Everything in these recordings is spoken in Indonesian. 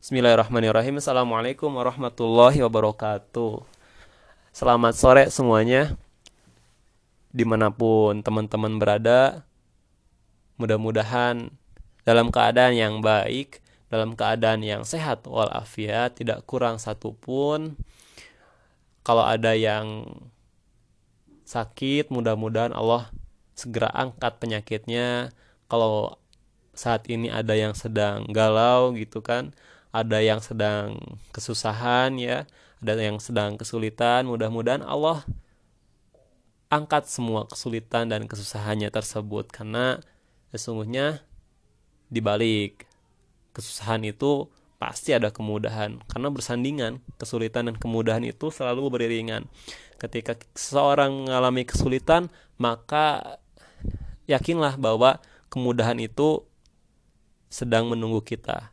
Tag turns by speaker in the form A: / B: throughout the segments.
A: Bismillahirrahmanirrahim. Assalamualaikum warahmatullahi wabarakatuh. Selamat sore semuanya. Di mana pun teman-teman berada Mudah-mudahan dalam keadaan yang baik Dalam keadaan yang sehat walafiat Tidak kurang satupun. Kalau ada yang sakit Mudah-mudahan Allah segera angkat penyakitnya. Kalau saat ini ada yang sedang galau gitu kan ada yang sedang kesusahan ya, ada yang sedang kesulitan. Mudah-mudahan Allah angkat semua kesulitan dan kesusahannya tersebut. Karena sesungguhnya di balik kesusahan itu pasti ada kemudahan. Karena bersandingan kesulitan dan kemudahan itu selalu beriringan. Ketika seseorang mengalami kesulitan maka yakinlah bahwa kemudahan itu sedang menunggu kita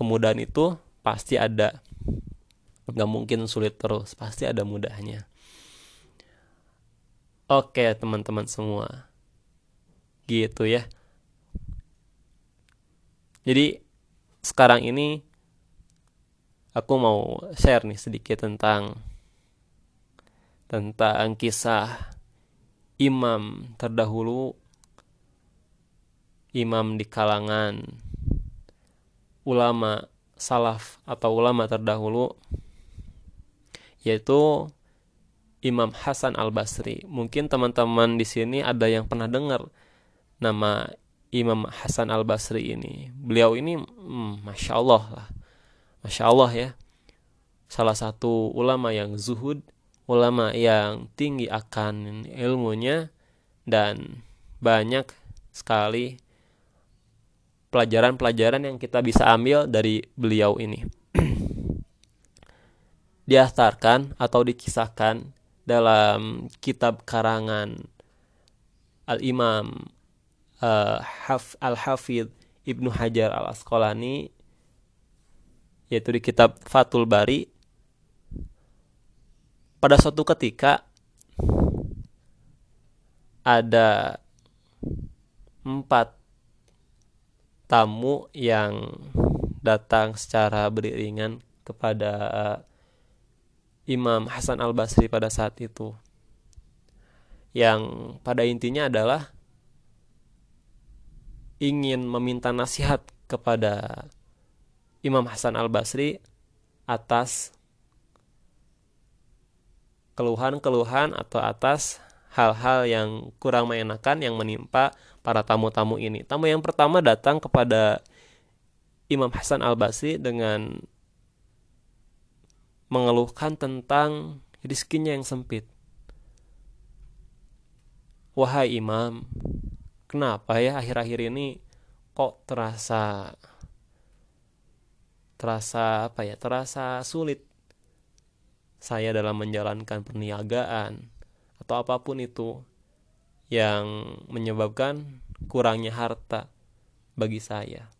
A: kemudahan itu pasti ada. Nggak mungkin sulit terus pasti ada mudahnya. Oke teman-teman semua. Gitu ya. Jadi sekarang ini aku mau share nih sedikit tentang tentang kisah imam terdahulu imam di kalangan ulama salaf atau ulama terdahulu yaitu Imam Hasan Al Basri. Mungkin teman-teman di sini ada yang pernah dengar nama Imam Hasan Al Basri ini. Beliau ini, hmm, masya Allah lah, masya Allah ya, salah satu ulama yang zuhud, ulama yang tinggi akan ilmunya dan banyak sekali pelajaran-pelajaran yang kita bisa ambil dari beliau ini. Diastarkan atau dikisahkan dalam kitab karangan Al-Imam uh, Haf, Al-Hafidh Ibnu Hajar Al-Asqalani yaitu di kitab Fatul Bari pada suatu ketika ada empat tamu yang datang secara beriringan kepada uh, Imam Hasan Al Basri pada saat itu, yang pada intinya adalah ingin meminta nasihat kepada Imam Hasan Al Basri atas keluhan-keluhan atau atas hal-hal yang kurang mengenakan yang menimpa para tamu-tamu ini. Tamu yang pertama datang kepada Imam Hasan Al-Basri dengan mengeluhkan tentang rizkinya yang sempit. Wahai Imam, kenapa ya akhir-akhir ini kok terasa terasa apa ya? Terasa sulit saya dalam menjalankan perniagaan atau apa pun itu yang menyebabkan kurangnya harta bagi saya.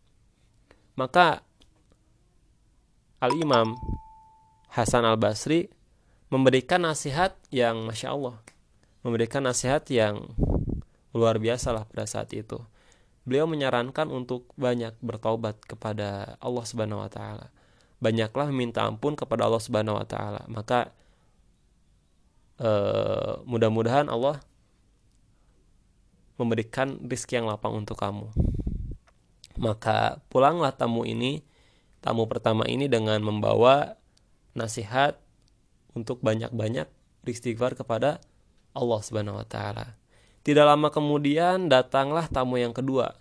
A: Maka Al-Imam Hasan Al-Basri memberikan nasihat yang Masya Allah. Memberikan nasihat yang luar biasa lah pada saat itu. Beliau menyarankan untuk banyak bertobat kepada Allah Subhanahu wa taala. Banyaklah meminta ampun kepada Allah Subhanahu wa taala. Maka eh, mudah-mudahan Allah memberikan rizki yang lapang untuk kamu. Maka pulanglah tamu ini, tamu pertama ini dengan membawa nasihat untuk banyak-banyak beristighfar kepada Allah Subhanahu wa taala. Tidak lama kemudian datanglah tamu yang kedua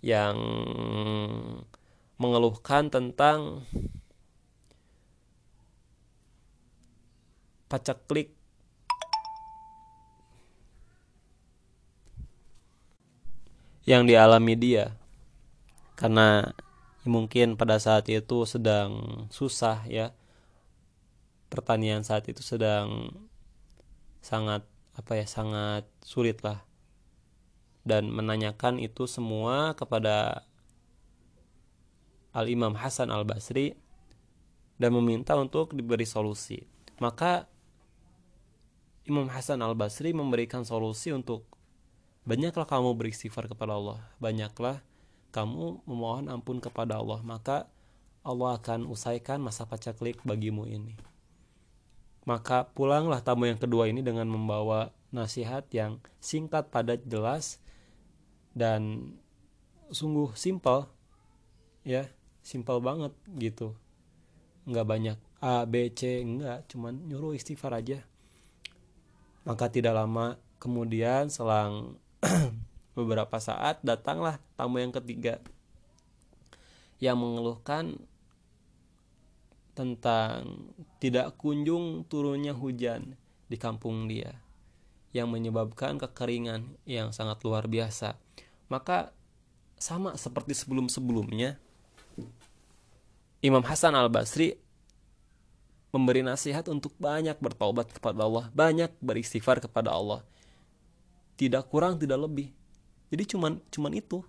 A: yang mengeluhkan tentang pacaklik yang dialami dia. Karena mungkin pada saat itu sedang susah ya. Pertanian saat itu sedang sangat apa ya sangat sulit lah dan menanyakan itu semua kepada Al Imam Hasan Al Basri dan meminta untuk diberi solusi. Maka Imam Hasan Al Basri memberikan solusi untuk banyaklah kamu beristighfar kepada Allah banyaklah kamu memohon ampun kepada Allah maka Allah akan usaikan masa pacaklik bagimu ini. Maka pulanglah tamu yang kedua ini dengan membawa nasihat yang singkat, padat, jelas, dan sungguh simpel, ya, simpel banget gitu. Nggak banyak A, B, C, enggak, cuman nyuruh istighfar aja. Maka tidak lama kemudian selang beberapa saat datanglah tamu yang ketiga yang mengeluhkan tentang tidak kunjung turunnya hujan di kampung dia yang menyebabkan kekeringan yang sangat luar biasa. Maka sama seperti sebelum-sebelumnya Imam Hasan Al-Basri memberi nasihat untuk banyak bertobat kepada Allah, banyak beristighfar kepada Allah. Tidak kurang, tidak lebih. Jadi cuman cuman itu.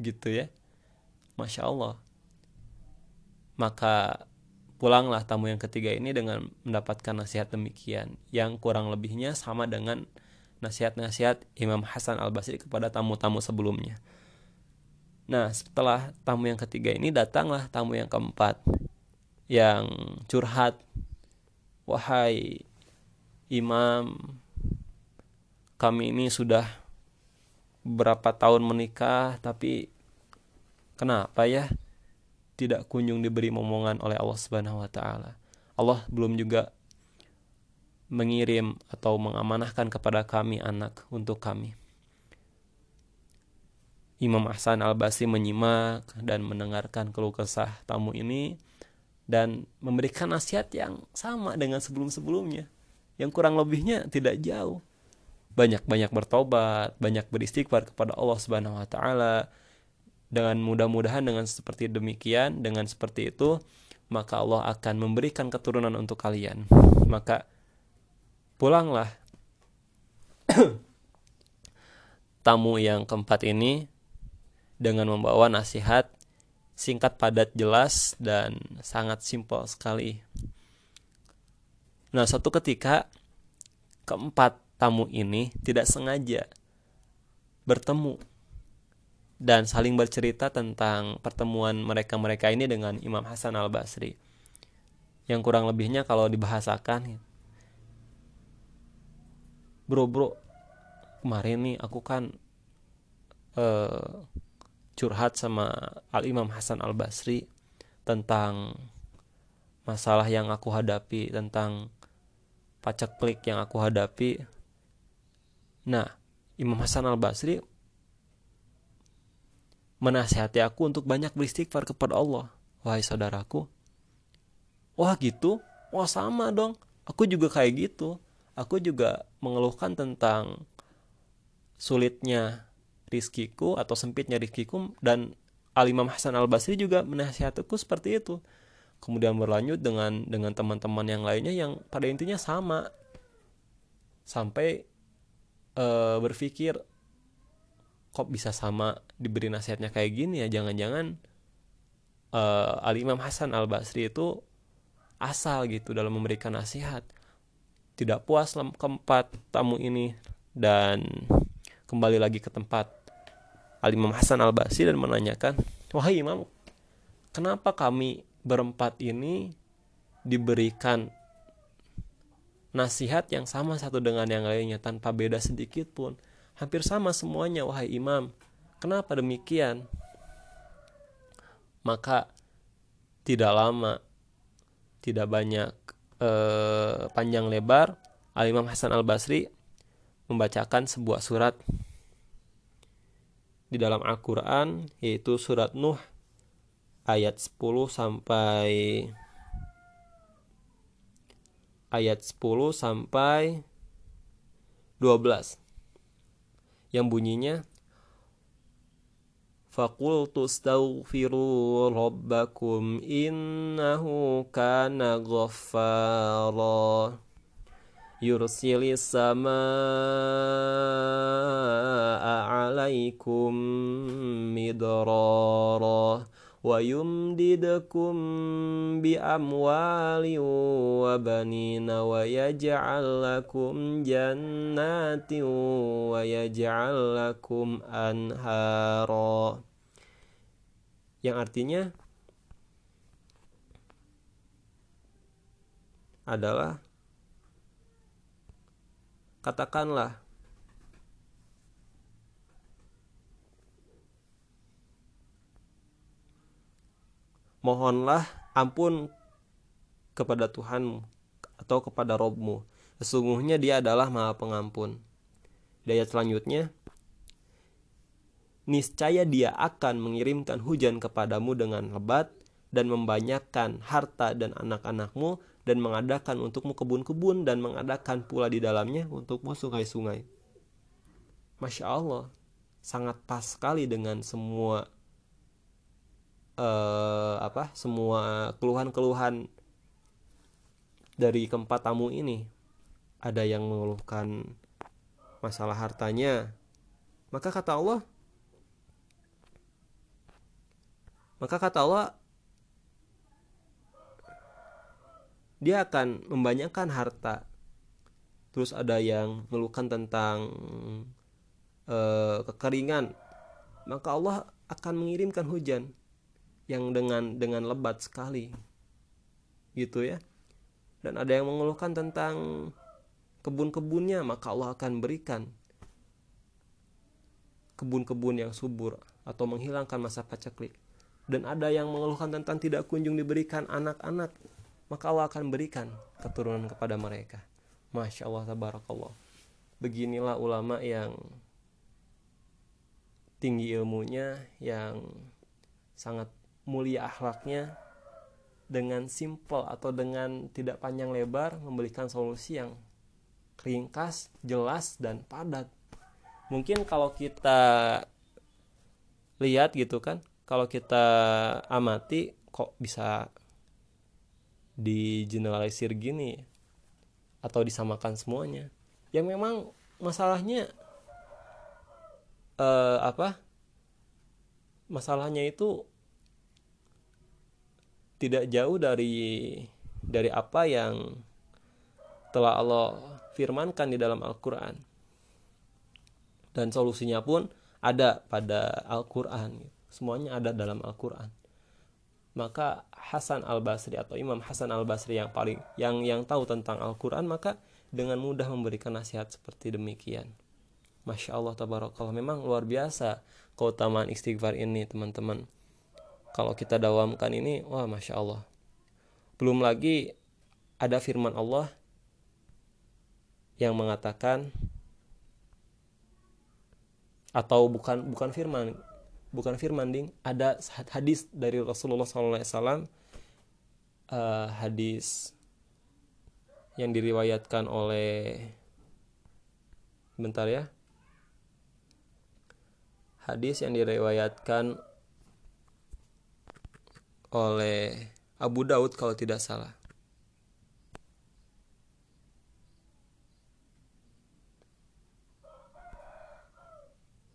A: Gitu ya. Masya Allah. Maka pulanglah tamu yang ketiga ini dengan mendapatkan nasihat demikian yang kurang lebihnya sama dengan nasihat-nasihat Imam Hasan Al-Basri kepada tamu-tamu sebelumnya. Nah, setelah tamu yang ketiga ini datanglah tamu yang keempat yang curhat. Wahai Imam, kami ini sudah berapa tahun menikah tapi kenapa ya tidak kunjung diberi momongan oleh Allah Subhanahu wa taala. Allah belum juga mengirim atau mengamanahkan kepada kami anak untuk kami. Imam Ahsan Al-Basri menyimak dan mendengarkan keluh kesah tamu ini dan memberikan nasihat yang sama dengan sebelum-sebelumnya. Yang kurang lebihnya tidak jauh. Banyak-banyak bertobat, banyak beristighfar kepada Allah Subhanahu wa taala, dengan mudah-mudahan dengan seperti demikian, dengan seperti itu, maka Allah akan memberikan keturunan untuk kalian. Maka pulanglah tamu yang keempat ini dengan membawa nasihat singkat, padat, jelas dan sangat simpel sekali. Nah, suatu ketika keempat tamu ini tidak sengaja bertemu dan saling bercerita tentang pertemuan mereka-mereka ini dengan Imam Hasan Al-Basri. Yang kurang lebihnya kalau dibahasakan Bro, bro, kemarin nih aku kan uh, curhat sama Al-Imam Hasan Al-Basri tentang masalah yang aku hadapi, tentang paceklik yang aku hadapi. Nah, Imam Hasan Al-Basri menasihati aku untuk banyak beristighfar kepada Allah. Wahai saudaraku. Wah gitu? Wah sama dong. Aku juga kayak gitu. Aku juga mengeluhkan tentang sulitnya rizkiku atau sempitnya rizkiku dan Al-Imam Hasan Al-Basri juga menasihatiku seperti itu. Kemudian berlanjut dengan dengan teman-teman yang lainnya yang pada intinya sama. Sampai uh, berpikir kok bisa sama diberi nasihatnya kayak gini ya? Jangan-jangan uh, Al Imam Hasan Al Basri itu asal gitu dalam memberikan nasihat. Tidak puas keempat tamu ini dan kembali lagi ke tempat Al Imam Hasan Al Basri dan menanyakan wahai Imam kenapa kami berempat ini diberikan nasihat yang sama satu dengan yang lainnya tanpa beda sedikit pun. Hampir sama semuanya wahai imam. Kenapa demikian? Maka tidak lama tidak banyak eh, panjang lebar Al Imam Hasan Al Basri membacakan sebuah surat di dalam Al-Quran yaitu surat Nuh ayat 10 sampai ayat 10 sampai 12 yang bunyinya Faqultu astaghfiru rabbakum innahu kana ghaffara. Yursilis samaa alaikum midrara ويمددكم بأموال وبنين ويجعل لكم جنات ويجعل لكم أنهارا yang artinya adalah katakanlah mohonlah ampun kepada Tuhanmu atau kepada Robmu. Sesungguhnya dia adalah maha pengampun. Di ayat selanjutnya, niscaya dia akan mengirimkan hujan kepadamu dengan lebat dan membanyakkan harta dan anak-anakmu dan mengadakan untukmu kebun-kebun dan mengadakan pula di dalamnya untukmu sungai-sungai. Masya Allah, sangat pas sekali dengan semua uh, apa semua keluhan-keluhan dari keempat tamu ini. Ada yang mengeluhkan masalah hartanya. Maka kata Allah maka kata Allah dia akan membanyakan harta. Terus ada yang mengeluhkan tentang uh, kekeringan. Maka Allah akan mengirimkan hujan yang dengan dengan lebat sekali. Gitu ya. Dan ada yang mengeluhkan tentang kebun-kebunnya maka Allah akan berikan kebun-kebun yang subur atau menghilangkan masa paceklik. Dan ada yang mengeluhkan tentang tidak kunjung diberikan anak-anak maka Allah akan berikan keturunan kepada mereka. Masya Allah tabarakallah. Beginilah ulama yang tinggi ilmunya yang sangat mulia akhlaknya dengan simple atau dengan tidak panjang lebar memberikan solusi yang ringkas, jelas dan padat. Mungkin kalau kita lihat gitu kan, kalau kita amati kok bisa di generalisir gini atau disamakan semuanya. Yang memang masalahnya eh, apa? Masalahnya itu tidak jauh dari dari apa yang telah Allah firmankan di dalam Al-Qur'an. Dan solusinya pun ada pada Al-Qur'an. Semuanya ada dalam Al-Qur'an. Maka Hasan Al-Basri atau Imam Hasan Al-Basri yang paling yang yang tahu tentang Al-Qur'an maka dengan mudah memberikan nasihat seperti demikian. Masya Allah tabarakallah memang luar biasa keutamaan istighfar ini teman-teman kalau kita dawamkan ini wah masya Allah. Belum lagi ada firman Allah yang mengatakan atau bukan bukan firman bukan firman ding. Ada hadis dari Rasulullah SAW uh, eh, hadis yang diriwayatkan oleh bentar ya hadis yang diriwayatkan oleh Abu Daud kalau tidak salah.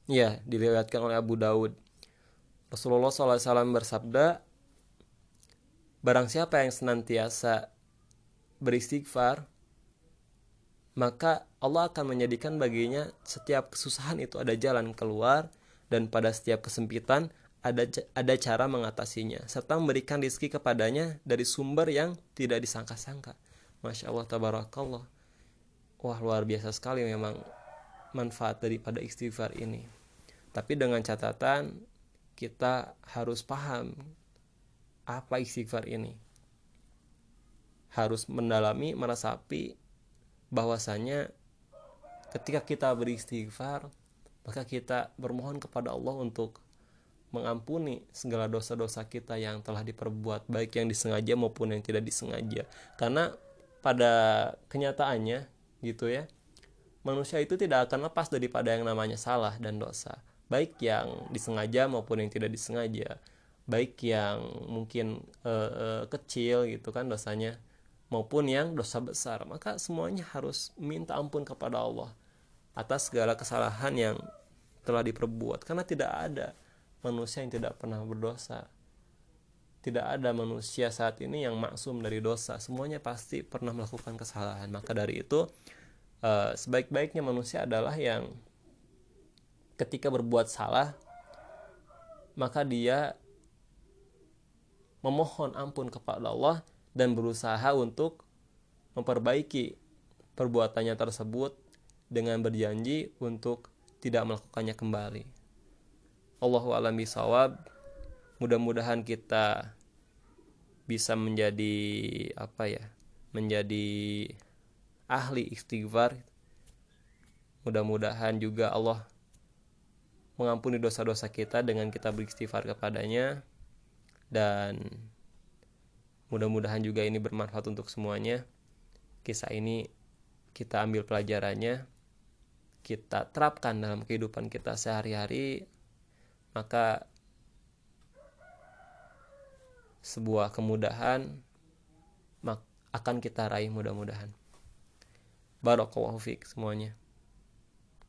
A: Ya, diriwayatkan oleh Abu Daud. Rasulullah SAW bersabda, Barang siapa yang senantiasa beristighfar, maka Allah akan menjadikan baginya setiap kesusahan itu ada jalan keluar dan pada setiap kesempitan ada ada cara mengatasinya serta memberikan rizki kepadanya dari sumber yang tidak disangka-sangka. Masya Allah tabarakallah. Wah luar biasa sekali memang manfaat daripada istighfar ini. Tapi dengan catatan kita harus paham apa istighfar ini. Harus mendalami, meresapi bahwasanya ketika kita beristighfar maka kita bermohon kepada Allah untuk mengampuni segala dosa-dosa kita yang telah diperbuat baik yang disengaja maupun yang tidak disengaja. Karena pada kenyataannya gitu ya manusia itu tidak akan lepas daripada yang namanya salah dan dosa. Baik yang disengaja maupun yang tidak disengaja. Baik yang mungkin uh, uh, kecil gitu kan dosanya maupun yang dosa besar. Maka semuanya harus minta ampun kepada Allah atas segala kesalahan yang telah diperbuat. Karena tidak ada manusia yang tidak pernah berdosa. Tidak ada manusia saat ini yang maksum dari dosa. Semuanya pasti pernah melakukan kesalahan. Maka dari itu, uh, sebaik-baiknya manusia adalah yang ketika berbuat salah, maka dia memohon ampun kepada Allah dan berusaha untuk memperbaiki perbuatannya tersebut dengan berjanji untuk tidak melakukannya kembali. Allahu a'lam bishawab. Mudah-mudahan kita bisa menjadi apa ya? Menjadi ahli istighfar. Mudah-mudahan juga Allah mengampuni dosa-dosa kita dengan kita beristighfar kepadanya dan mudah-mudahan juga ini bermanfaat untuk semuanya kisah ini kita ambil pelajarannya kita terapkan dalam kehidupan kita sehari-hari maka sebuah kemudahan akan kita raih mudah-mudahan. Barakallahu fiik semuanya